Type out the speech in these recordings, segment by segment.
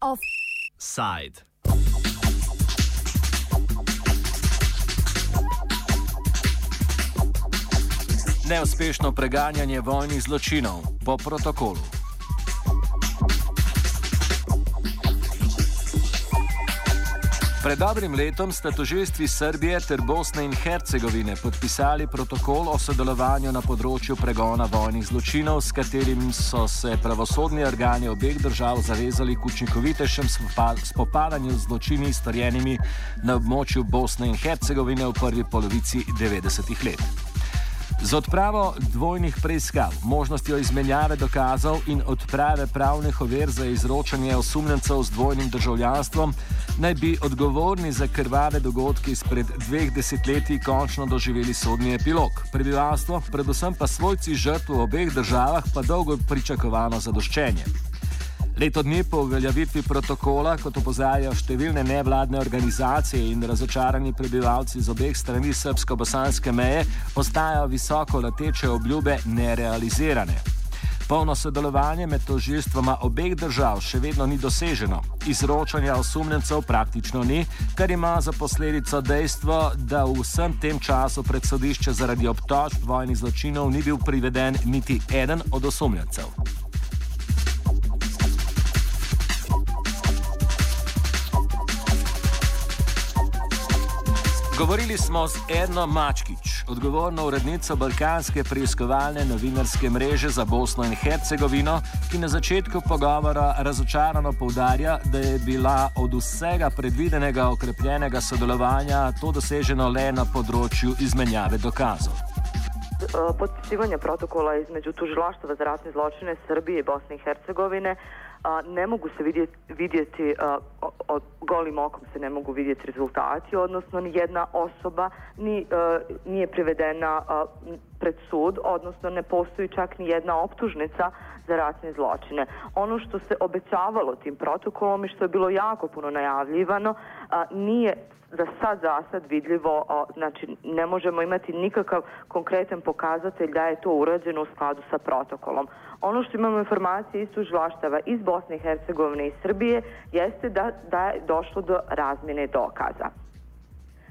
Offside. Neuspešno preganjanje vojnih zločinov po protokolu. Pred dobrim letom sta tožilstvi Srbije ter Bosne in Hercegovine podpisali protokol o sodelovanju na področju pregona vojnih zločinov, s katerim so se pravosodni organi obeh držav zavezali k učinkovitejšem spopadanju z zločini storjenimi na območju Bosne in Hercegovine v prvi polovici 90-ih let. Z odpravo dvojnih preiskav, možnostjo izmenjave dokazov in odprave pravnih ovir za izročanje osumljencev z dvojnim državljanstvom naj bi odgovorni za krvave dogodke izpred dveh desetletij končno doživeli sodni epilog. Prebivalstvo, predvsem pa svojci žrtv v obeh državah, pa dolgo pričakovano zadoščenje. Leto dni po uveljavitvi protokola, kot opozarjajo številne nevladne organizacije in razočarani prebivalci z obeh strani srpsko-bosanske meje, ostajajo visoko leteče obljube nerealizirane. Polno sodelovanje med tožilstvoma obeh držav še vedno ni doseženo. Izročanja osumljencev praktično ni, kar ima za posledico dejstvo, da v vsem tem času pred sodišče zaradi obtožb vojnih zločinov ni bil priveden niti eden od osumljencev. Govorili smo z Edno Mačkič, odgovorno urednico Balkanske preiskovalne novinarske mreže za Bosno in Hercegovino, ki na začetku pogovora razočarano povdarja, da je bila od vsega predvidenega okrepljenega sodelovanja to doseženo le na področju izmenjave dokazov. Podpisivanje protokola između tužilaštva za ratne zločine Srbije i Bosne i Hercegovine a, ne mogu se vidjeti, vidjeti a, o, golim okom se ne mogu vidjeti rezultati, odnosno ni jedna osoba ni, a, nije privedena pred sud, odnosno ne postoji čak ni jedna optužnica za ratne zločine. Ono što se obećavalo tim protokolom i što je bilo jako puno najavljivano, nije za sad za sad vidljivo, znači ne možemo imati nikakav konkretan pokazatelj da je to urađeno u skladu sa protokolom. Ono što imamo informacije iz tužilaštava iz Bosne i Hercegovine i Srbije jeste da, da je došlo do razmjene dokaza.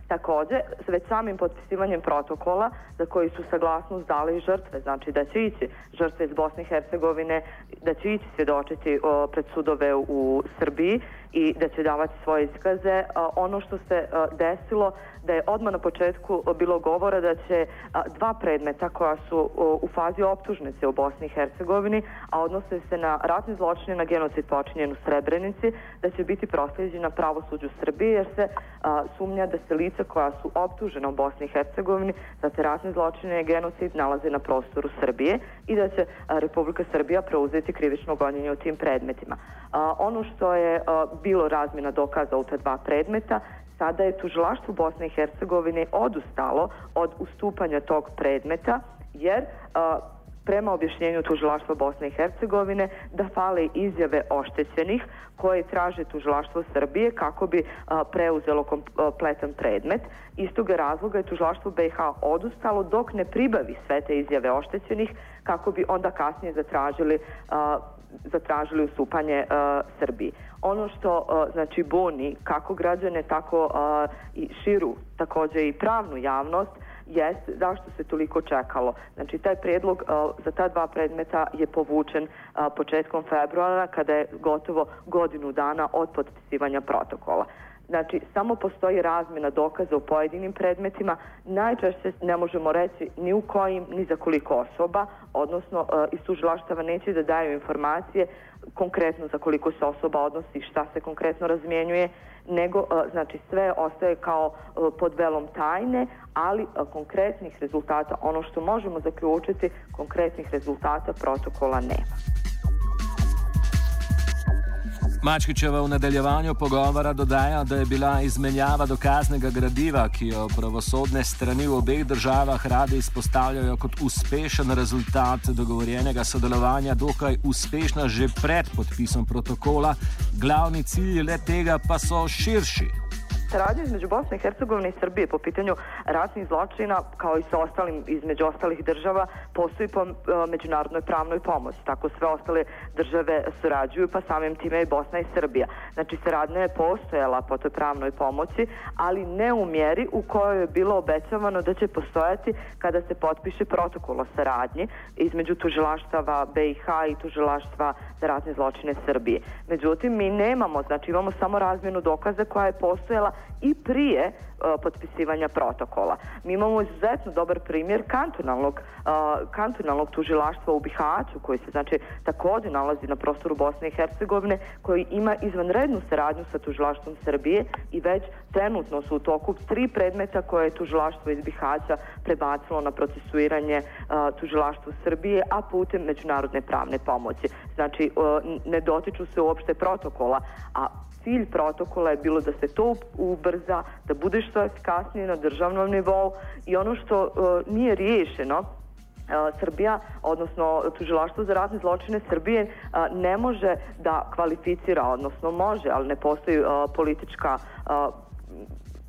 Takođe, već samim potpisivanjem protokola za koji su saglasnost dali žrtve, znači da će ići žrtve iz Bosne i Hercegovine, da će ići svjedočiti pred sudove u Srbiji i da će davati svoje iskaze. Ono što se desilo da je odmah na početku bilo govora da će dva predmeta koja su u fazi optužnice u Bosni i Hercegovini, a odnose se na ratne zločine na genocid počinjen u Srebrenici, da će biti prosleđena pravosuđu Srbije jer se sumnja da se lica koja su optužena u Bosni i Hercegovini za te ratne zločine i genocid nalaze na prostoru Srbije i da će Republika Srbija preuzeti krivično gonjenje u tim predmetima. Ono što je bilo razmjena dokaza u te dva predmeta sada je tužilaštvo Bosne i Hercegovine odustalo od ustupanja tog predmeta jer a, prema objašnjenju tužilaštva Bosne i Hercegovine da fale izjave oštećenih koje traže tužilaštvo Srbije kako bi a, preuzelo kompletan predmet. Iz toga razloga je tužilaštvo BiH odustalo dok ne pribavi sve te izjave oštećenih kako bi onda kasnije zatražili a, zatražili ustupanje Srbiji. Ono što uh, znači buni kako građane tako uh, i širu takođe i pravnu javnost jest zašto se toliko čekalo. Znači taj prijedlog uh, za ta dva predmeta je povučen početkom februara kada je gotovo godinu dana od potpisivanja protokola. Znači, samo postoji razmjena dokaza u pojedinim predmetima. Najčešće ne možemo reći ni u kojim, ni za koliko osoba, odnosno uh, iz tužilaštava neće da daju informacije konkretno za koliko se osoba odnosi, šta se konkretno razmjenjuje, nego uh, znači sve ostaje kao uh, pod velom tajne, ali konkretnih rezultata, ono što možemo zaključiti, konkretnih rezultata protokola nema. Mačkičeva v nadaljevanju pogovora dodaja, da je bila izmenjava dokaznega gradiva, ki jo pravosodne strani v obeh državah radi izpostavljajo kot uspešen rezultat dogovorjenega sodelovanja, dokaj uspešna že pred podpisom protokola, glavni cilji le tega pa so širši. Saradnja između Bosne i Hercegovine i Srbije po pitanju ratnih zločina, kao i sa ostalim, između ostalih država, postoji po međunarodnoj pravnoj pomoći. Tako sve ostale države surađuju, pa samim time i Bosna i Srbija. Znači, saradnja je postojala po toj pravnoj pomoći, ali ne u mjeri u kojoj je bilo obećavano da će postojati kada se potpiše protokol o saradnji između tužilaštava BiH i tužilaštva za ratne zločine Srbije. Međutim, mi nemamo, znači imamo samo razmjenu dokaza koja je postojala i prije uh, potpisivanja protokola. Mi imamo izuzetno dobar primjer kantonalnog, uh, kantonalnog tužilaštva u Bihaću koji se znači također nalazi na prostoru Bosne i Hercegovine koji ima izvanrednu saradnju sa tužilaštvom Srbije i već trenutno su u toku tri predmeta koje je tužilaštvo iz Bihaća prebacilo na procesuiranje uh, tužilaštvu Srbije, a putem međunarodne pravne pomoći. Znači, ne dotiču se uopšte protokola, a cilj protokola je bilo da se to ubrza, da bude što efikasnije na državnom nivou i ono što uh, nije riješeno uh, Srbija, odnosno tužilaštvo za ratne zločine Srbije uh, ne može da kvalificira, odnosno može, ali ne postoji politička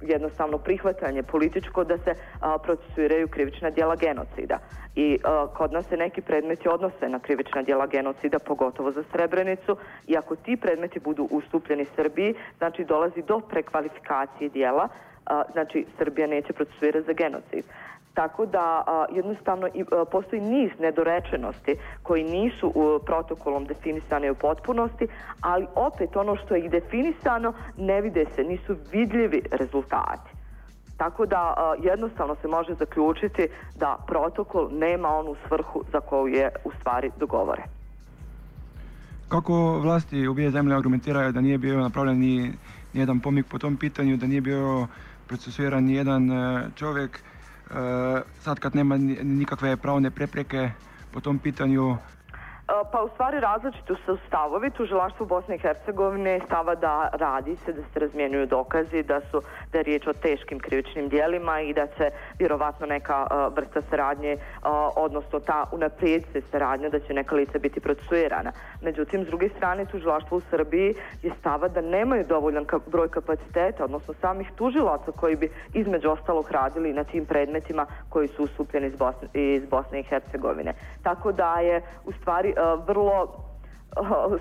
jednostavno prihvatanje političko da se a, procesuiraju krivična djela genocida. I a, kod nas se neki predmeti odnose na krivična djela genocida, pogotovo za Srebrenicu, i ako ti predmeti budu ustupljeni Srbiji, znači dolazi do prekvalifikacije djela, a, znači Srbija neće procesuirati za genocid. Tako da jednostavno postoji niz nedorečenosti koji nisu u, protokolom definisane u potpunosti, ali opet ono što je definisano ne vide se, nisu vidljivi rezultati. Tako da jednostavno se može zaključiti da protokol nema onu svrhu za koju je u stvari dogovore. Kako vlasti obje zemlje argumentiraju da nije bio napravljen ni, ni jedan pomik po tom pitanju, da nije bio procesuiran ni jedan e, čovjek, sad kad nema nikakve pravne prepreke po tom pitanju Pa u stvari različito su stavovi. Tužilaštvo Bosne i Hercegovine stava da radi se, da se razmjenjuju dokazi, da su da je riječ o teškim krivičnim dijelima i da će vjerovatno neka uh, vrsta saradnje, uh, odnosno ta unaprijed se saradnja, da će neka lica biti procesuirana. Međutim, s druge strane, tužilaštvo u Srbiji je stava da nemaju dovoljan broj kapaciteta, odnosno samih tužilaca koji bi između ostalog radili na tim predmetima koji su usupljeni iz Bosne, iz Bosne i Hercegovine. Tako da je u stvari vrlo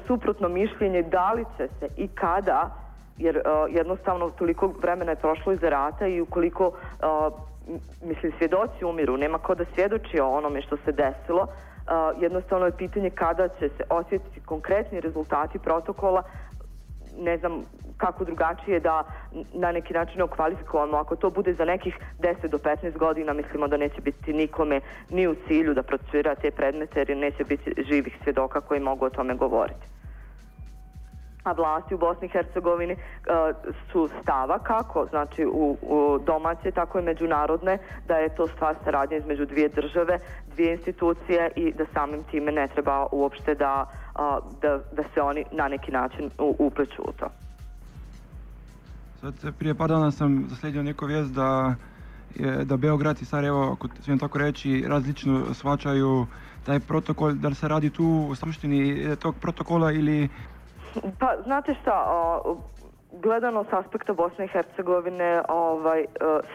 suprotno mišljenje da li će se i kada jer jednostavno toliko vremena je prošlo iza rata i ukoliko mislim svjedoci umiru, nema ko da svjedoči o onome što se desilo jednostavno je pitanje kada će se osjetiti konkretni rezultati protokola ne znam kako drugačije da na neki način okvalifikujemo. Ako to bude za nekih 10 do 15 godina, mislimo da neće biti nikome ni u cilju da procesuira te predmete, jer neće biti živih svjedoka koji mogu o tome govoriti a vlasti u Bosni i Hercegovini uh, su stava kako, znači u, u domaće, tako i međunarodne, da je to stvar saradnje između dvije države, dvije institucije i da samim time ne treba uopšte da, uh, da, da se oni na neki način upleću u to. Sad, prije par dana sam zaslijedio neku vijest da je, da Beograd i Sarajevo, ako smijem tako reći, različno svačaju taj protokol, da se radi tu u suštini tog protokola ili... Pa, znate šta, o, gledano s aspekta Bosne i Hercegovine, ovaj, e,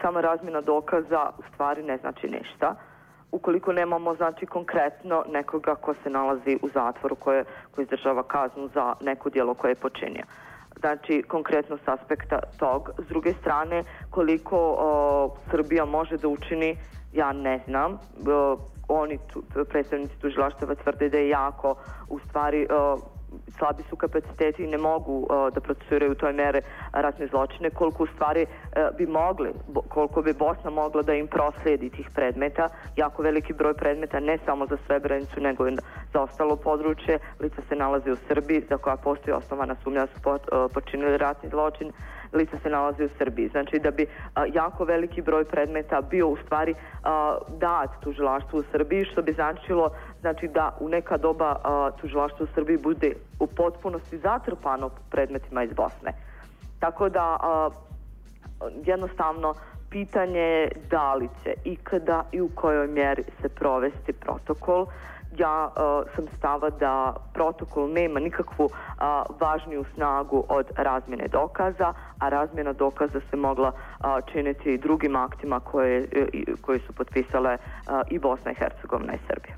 sama razmjena dokaza u stvari ne znači ništa. Ukoliko nemamo, znači, konkretno nekoga ko se nalazi u zatvoru, koje, koji izdržava kaznu za neko dijelo koje je počinio znači konkretno s aspekta tog. S druge strane, koliko Srbija može da učini, ja ne znam. O, oni, tu, predstavnici tužilaštava tvrde da je jako, u stvari, slabi su kapaciteti i ne mogu da procesuiraju u toj mere ratne zločine, koliko u stvari uh, bi mogli, koliko bi Bosna mogla da im prosledi tih predmeta, jako veliki broj predmeta, ne samo za Srebrenicu, nego i za ostalo područje, lica se nalaze u Srbiji, za koja postoji osnovana sumnja su uh, počinili ratni zločin, lica se nalaze u Srbiji. Znači da bi jako veliki broj predmeta bio u stvari dat tužilaštvu u Srbiji, što bi značilo znači da u neka doba tužilaštvo u Srbiji bude u potpunosti zatrpano predmetima iz Bosne. Tako da jednostavno pitanje je da li će i kada i u kojoj mjeri se provesti protokol ja sam stava da protokol nema nikakvu važniju snagu od razmjene dokaza, a razmjena dokaza se mogla činiti i drugim aktima koje, koje su potpisale i Bosna i Hercegovina i Srbija.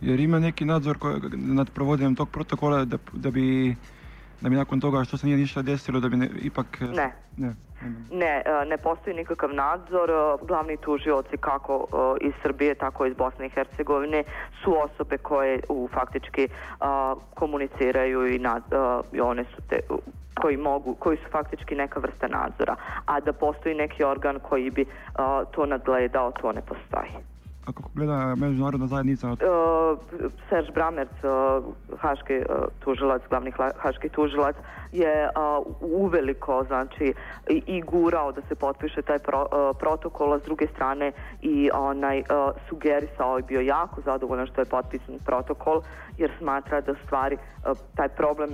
Jer ima neki nadzor nad provođenjem tog protokola da, da bi da bi nakon toga što se nije ništa desilo da bi ne, ipak... Ne. Ne. Ne, e, ne postoji nikakav nadzor. E, glavni tužioci kako e, iz Srbije, tako iz Bosne i Hercegovine su osobe koje u faktički komuniciraju i, nad, i one su te koji mogu, koji su faktički neka vrsta nadzora, a da postoji neki organ koji bi to nadgledao, to ne postoji. A kako gleda međunarodna zajednica? Uh, Serž Bramerc, uh, haški uh, tužilac, glavni haški tužilac, je uveliko znači i, i gurao da se potpiše taj pro, protokol, a s druge strane i onaj sugerisao i bio jako zadovoljan što je potpisan protokol jer smatra da stvari taj problem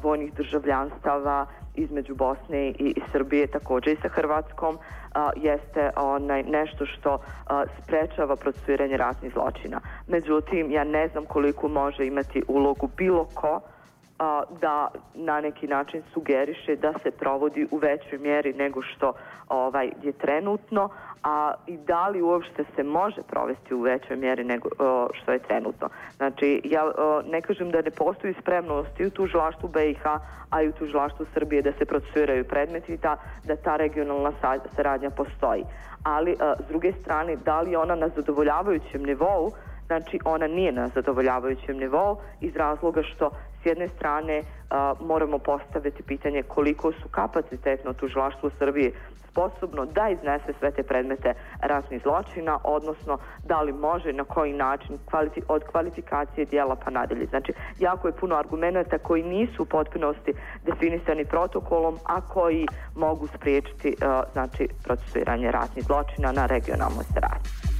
dvojnih državljanstava između Bosne i, Srbije također i sa Hrvatskom jeste onaj nešto što sprečava procesuiranje ratnih zločina. Međutim, ja ne znam koliko može imati ulogu bilo ko a, da na neki način sugeriše da se provodi u većoj mjeri nego što ovaj je trenutno, a i da li uopšte se može provesti u većoj mjeri nego o, što je trenutno. Znači, ja o, ne kažem da ne postoji spremnost i u tužilaštvu BiH, a i u tužilaštvu Srbije da se procesuiraju predmeti i da, da ta regionalna saradnja postoji. Ali, o, s druge strane, da li ona na zadovoljavajućem nivou, znači ona nije na zadovoljavajućem nivou iz razloga što s jedne strane a, moramo postaviti pitanje koliko su kapacitetno tužilaštvo Srbije sposobno da iznese sve te predmete ratnih zločina, odnosno da li može na koji način kvaliti, od kvalifikacije dijela pa nadalje. Znači, jako je puno argumenta koji nisu u potpunosti definisani protokolom, a koji mogu spriječiti uh, znači, procesuiranje ratnih zločina na regionalnoj saradnji.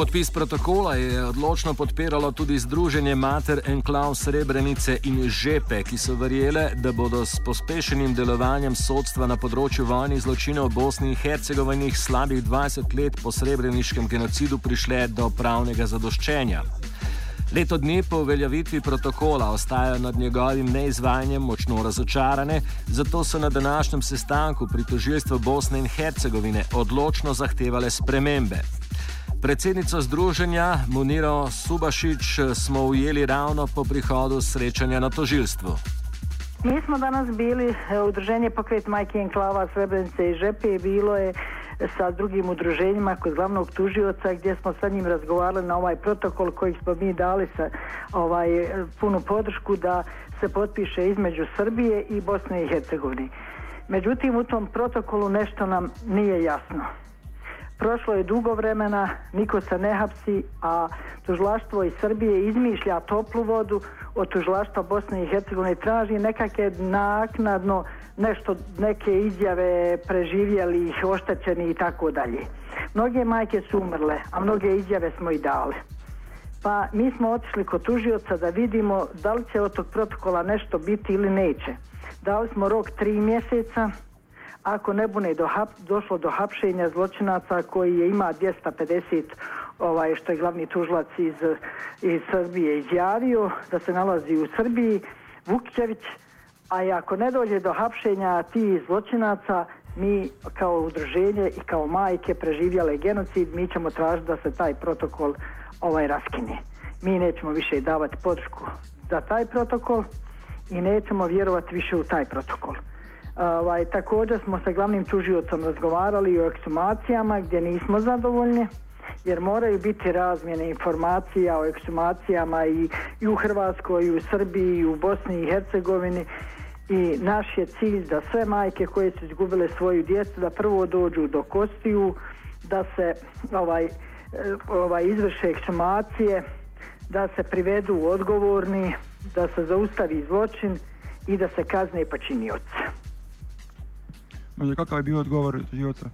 Podpis protokola je odločno podpiralo tudi Združenje Mater Enklav Srebrenice in Žepe, ki so verjele, da bodo s pospešenim delovanjem sodstva na področju vojnih zločinov v Bosni in Hercegovini slabih 20 let po srebreniškem genocidu prišle do pravnega zadoščenja. Leto dni po uveljavitvi protokola ostajajo nad njegovim neizvajanjem močno razočarane, zato so na današnjem sestanku pri tožilstvu Bosne in Hercegovine odločno zahtevale spremembe. Predsednico združenja Muniro Subašić smo ujeli ravno po prihodu srečanja na tožilstvu. Mi smo danas bili e, udruženje Pokret Majke Enklava Srebrenice i Žepe i bilo je sa drugim udruženjima kod glavnog tužioca gdje smo sa njim razgovarali na ovaj protokol koji smo mi dali sa ovaj punu podršku da se potpiše između Srbije i Bosne i Hercegovine. Međutim u tom protokolu nešto nam nije jasno. Prošlo je dugo vremena, niko se ne hapsi, a tužlaštvo iz Srbije izmišlja toplu vodu, od tužlaštva Bosne i Hercegovine traži nekake naknadno nešto, neke izjave preživjelih, oštećeni i tako dalje. Mnoge majke su umrle, a mnoge izjave smo i dali. Pa mi smo otišli kod tužioca da vidimo da li će od tog protokola nešto biti ili neće. Dali smo rok tri mjeseca, ako ne bude do hap, došlo do hapšenja zločinaca koji je ima 250 ovaj što je glavni tužilac iz, iz Srbije izjavio da se nalazi u Srbiji Vukčević a ako ne dođe do hapšenja tih zločinaca mi kao udruženje i kao majke preživjale genocid mi ćemo tražiti da se taj protokol ovaj raskine. Mi nećemo više davati podršku za taj protokol i nećemo vjerovati više u taj protokol Ovaj, također smo sa glavnim tužiocom razgovarali o eksumacijama gdje nismo zadovoljni jer moraju biti razmjene informacija o eksumacijama i, i u Hrvatskoj, i u Srbiji, i u Bosni i Hercegovini i naš je cilj da sve majke koje su izgubile svoju djecu da prvo dođu do kostiju, da se ovaj, ovaj izvrše eksumacije, da se privedu odgovorni, da se zaustavi zločin i da se kazne počinioci. Možda kakav je bio odgovor života?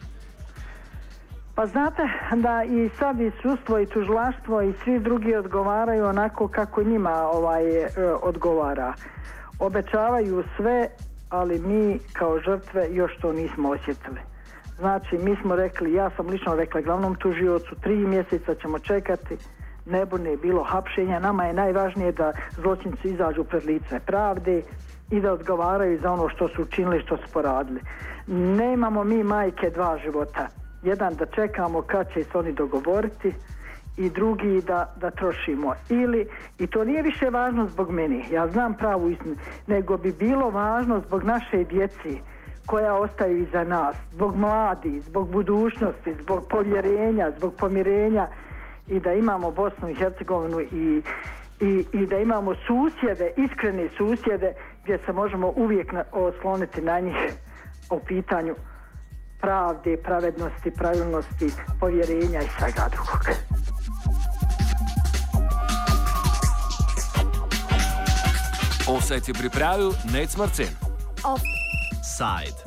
Pa znate da i sad i sudstvo i tužlaštvo i svi drugi odgovaraju onako kako njima ovaj e, odgovara. Obećavaju sve ali mi kao žrtve još to nismo osjetili. Znači, mi smo rekli, ja sam lično rekla glavnom tužiocu, tri mjeseca ćemo čekati, ne bude bilo hapšenja. Nama je najvažnije da zločinci izađu pred lice pravde i da odgovaraju za ono što su učinili, što su poradili. Nemamo mi majke dva života. Jedan da čekamo kad će se oni dogovoriti i drugi da, da trošimo. Ili, i to nije više važno zbog meni, ja znam pravu istinu, nego bi bilo važno zbog naše djeci koja ostaju iza nas, zbog mladi, zbog budućnosti, zbog povjerenja, zbog pomirenja i da imamo Bosnu i Hercegovinu i, i, i da imamo susjede, iskrene susjede gdje se možemo uvijek na, osloniti na njih u pitanju pravde, pravednosti, pravilnosti, povjerenja i svega drugog. Offset je pripravil Nec Marcen. Offside.